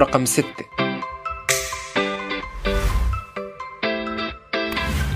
رقم ستة.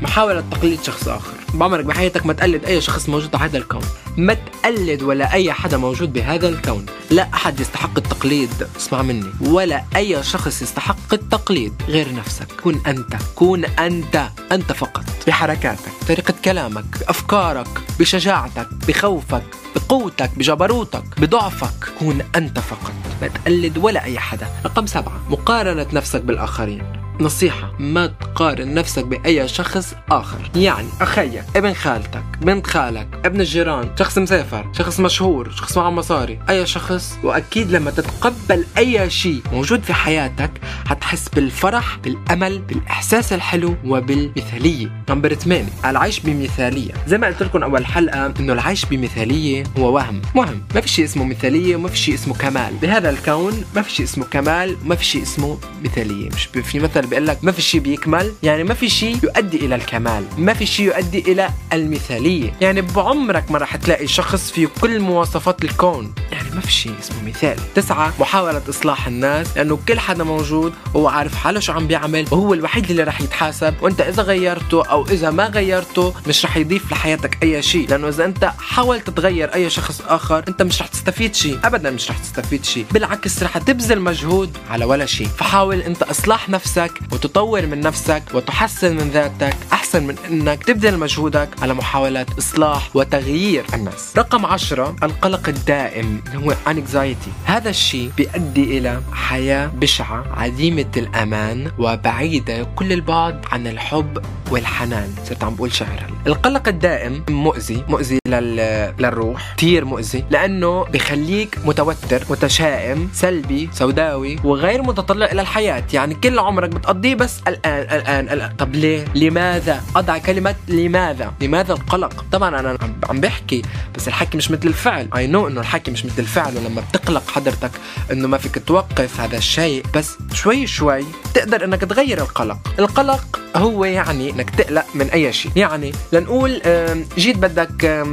محاولة تقليد شخص آخر. بعمرك بحياتك ما تقلد أي شخص موجود على هذا الكون. ما تقلد ولا أي حدا موجود بهذا الكون. لا أحد يستحق التقليد. اسمع مني. ولا أي شخص يستحق التقليد غير نفسك. كن أنت. كن أنت. أنت فقط. بحركاتك طريقة كلامك بأفكارك بشجاعتك بخوفك بقوتك بجبروتك بضعفك. كون أنت فقط. لا تقلد ولا أي حدا. رقم سبعة مقارنة نفسك بالآخرين. نصيحة ما تقارن نفسك بأي شخص آخر. يعني أخيك ابن خالتك بنت خالك ابن الجيران شخص مسافر شخص مشهور شخص معه مصاري أي شخص. وأكيد لما تتقبل أي شيء موجود في حياتك حتحس بالفرح بالأمل بالإحساس الحلو وبالمثالية. نمبر 8 العيش بمثالية. زي ما قلت لكم أول حلقة إنه العيش بمثالية هو وهم. وهم ما في شيء اسمه مثالية وما في شيء اسمه كمال. بهذا الكون ما في شيء اسمه كمال وما في شيء اسمه مثالية. مش في مثل بيقول لك ما في شيء بيكمل يعني ما في شيء يؤدي إلى الكمال ما في شيء يؤدي إلى المثالية. يعني بعمرك ما راح تلاقي شخص فيه كل مواصفات الكون. ما في شيء اسمه مثالي تسعة محاولة إصلاح الناس لأنه كل حدا موجود هو عارف حاله شو عم بيعمل وهو الوحيد اللي راح يتحاسب. وأنت إذا غيرته أو إذا ما غيرته مش راح يضيف لحياتك أي شيء لأنه إذا أنت حاولت تغير أي شخص آخر أنت مش راح تستفيد شيء أبدا مش راح تستفيد شيء بالعكس راح تبذل مجهود على ولا شيء فحاول أنت إصلاح نفسك وتطور من نفسك وتحسن من ذاتك أحسن من أنك تبذل مجهودك على محاولة إصلاح وتغيير الناس. رقم عشرة القلق الدائم. هو anxiety. هذا الشيء بيؤدي إلى حياة بشعة عديمة الأمان وبعيدة كل البعد عن الحب والحنان. صرت عم بقول شعر. القلق الدائم مؤذي مؤذي لل... للروح كثير مؤذي لأنه بخليك متوتر متشائم سلبي سوداوي وغير متطلع إلى الحياة. يعني كل عمرك بتقضيه بس الآن الآن الآن. طب ليه؟ لماذا؟ أضع كلمة لماذا؟ لماذا القلق؟ طبعا أنا عم بحكي بس الحكي مش مثل الفعل. اي نو إنه الحكي مش مثل الفعل ولما بتقلق حضرتك إنه ما فيك توقف هذا الشيء بس شوي شوي تقدر إنك تغير القلق. القلق هو يعني إنك تقلق من أي شيء. يعني لنقول جيت بدك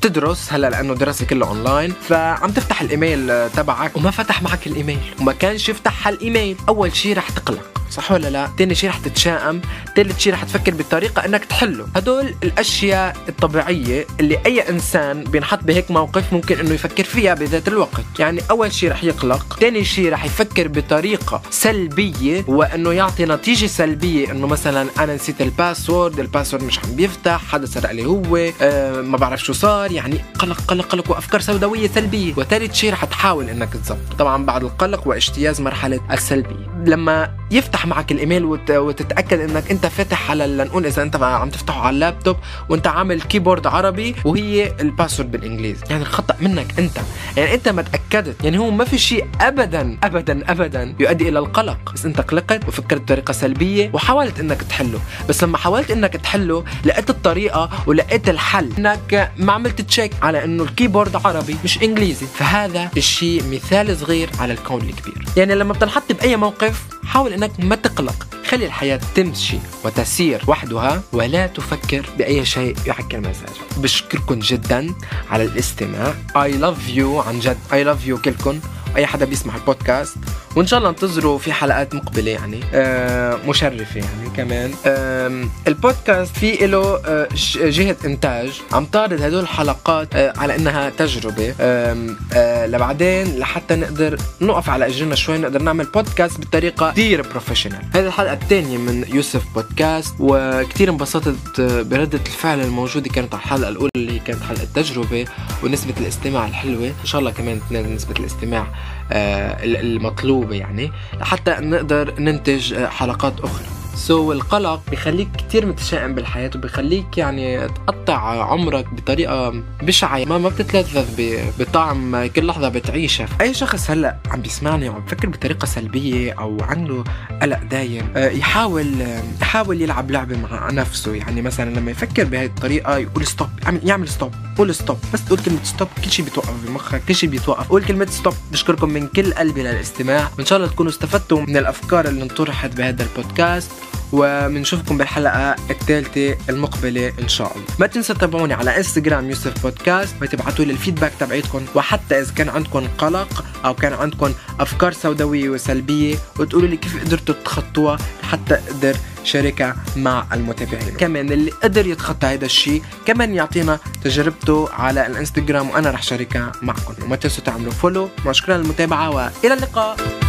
تدرس هلأ لأنه دراسه كله اونلاين فعم تفتح الإيميل تبعك وما فتح معك الإيميل. وما كانش يفتح هالإيميل. أول شيء رح تقلق. صح ولا لا؟ تاني شيء رح تتشائم، ثالث شيء رح تفكر بطريقة إنك تحله، هدول الأشياء الطبيعية اللي أي إنسان بينحط بهيك موقف ممكن إنه يفكر فيها بذات الوقت، يعني أول شيء رح يقلق، ثاني شيء رح يفكر بطريقة سلبية وإنه يعطي نتيجة سلبية إنه مثلا أنا نسيت ال password، ال password مش عم بيفتح، حدا سرق لي هو، آه ما بعرف شو صار، يعني قلق قلق قلق وأفكار سوداوية سلبية، وثالث شيء رح تحاول إنك تظبط، طبعا بعد القلق واجتياز مرحلة السلبية، لما يفتح معك الإيميل وت... وتتأكد إنك أنت فاتح على لنقول إذا أنت عم تفتحه على اللابتوب وأنت عامل keyboard عربي وهي ال password بالإنجليزي. يعني الخطا منك أنت. يعني أنت ما تأكدت. يعني هو ما في شيء ابدا ابدا ابدا يؤدي إلى القلق. بس أنت قلقت وفكرت بطريقة سلبية وحاولت إنك تحله. بس لما حاولت إنك تحله لقيت الطريقة ولقيت الحل. إنك ما عملت check على إنه ال keyboard عربي مش إنجليزي. فهذا الشيء مثال صغير على الكون الكبير. يعني لما بتنحط بأي موقف حاول إنك ما تقلق. خلي الحياة تمشي وتسير وحدها ولا تفكر بأي شيء يعكر مزاجك. بشكركم جدا على الاستماع. I love you عن جد. I love you كلكم. أي حدا بيسمع البودكاست وإن شاء الله انتظروا في حلقات مقبلة يعني. آه مشرفة يعني كمان. آه البودكاست في له آه جهة إنتاج. عم تعرض هدول الحلقات آه على إنها تجربة. آه آه لبعدين لحتى نقدر نقف على إجرنا شوي نقدر نعمل بودكاست بطريقة كثير professional هذه الحلقة الثانية من يوسف بودكاست وكثير انبسطت بردة الفعل الموجودة. كانت على الحلقة الأولى اللي كانت حلقة تجربة ونسبة الاستماع الحلوة. إن شاء الله كمان نسبة الاستماع آه، المطلوبة يعني لحتى نقدر ننتج حلقات أخرى. so, القلق بخليك كتير متشائم بالحياة وبخليك يعني تقطع عمرك بطريقة بشعة. ما ما بتتلذذ بطعم كل لحظة بتعيشها أي شخص هلأ عم بيسمعني وعم بفكر بطريقة سلبية أو عنده قلق دايم آه، يحاول يحاول يلعب لعبة مع نفسه. يعني مثلا لما يفكر بهي الطريقة يقول stop يعمل stop قول stop بس تقول كلمة stop كل شيء بيتوقف بمخك كل شيء بيتوقف. قول كلمة stop بشكركم من كل قلبي للاستماع. وإن شاء الله تكونوا استفدتوا من الأفكار اللي انطرحت بهذا البودكاست. وبنشوفكم بالحلقة الثالثة المقبلة إن شاء الله. ما تنسوا تتابعوني على انستغرام يوسف بودكاست وتبعتوا لي ال feedback تبعيتكم. وحتى إذا كان عندكم قلق أو كان عندكم أفكار سوداوية وسلبية وتقولوا لي كيف قدرتوا تخطوها حتى أقدر شاركها مع المتابعين. كمان اللي قدر يتخطى هذا الشيء كمان يعطينا تجربته على الإنستغرام وأنا رح شاركها معكم. وما تنسوا تعملوا فولو وشكرا للمتابعه وإلى اللقاء.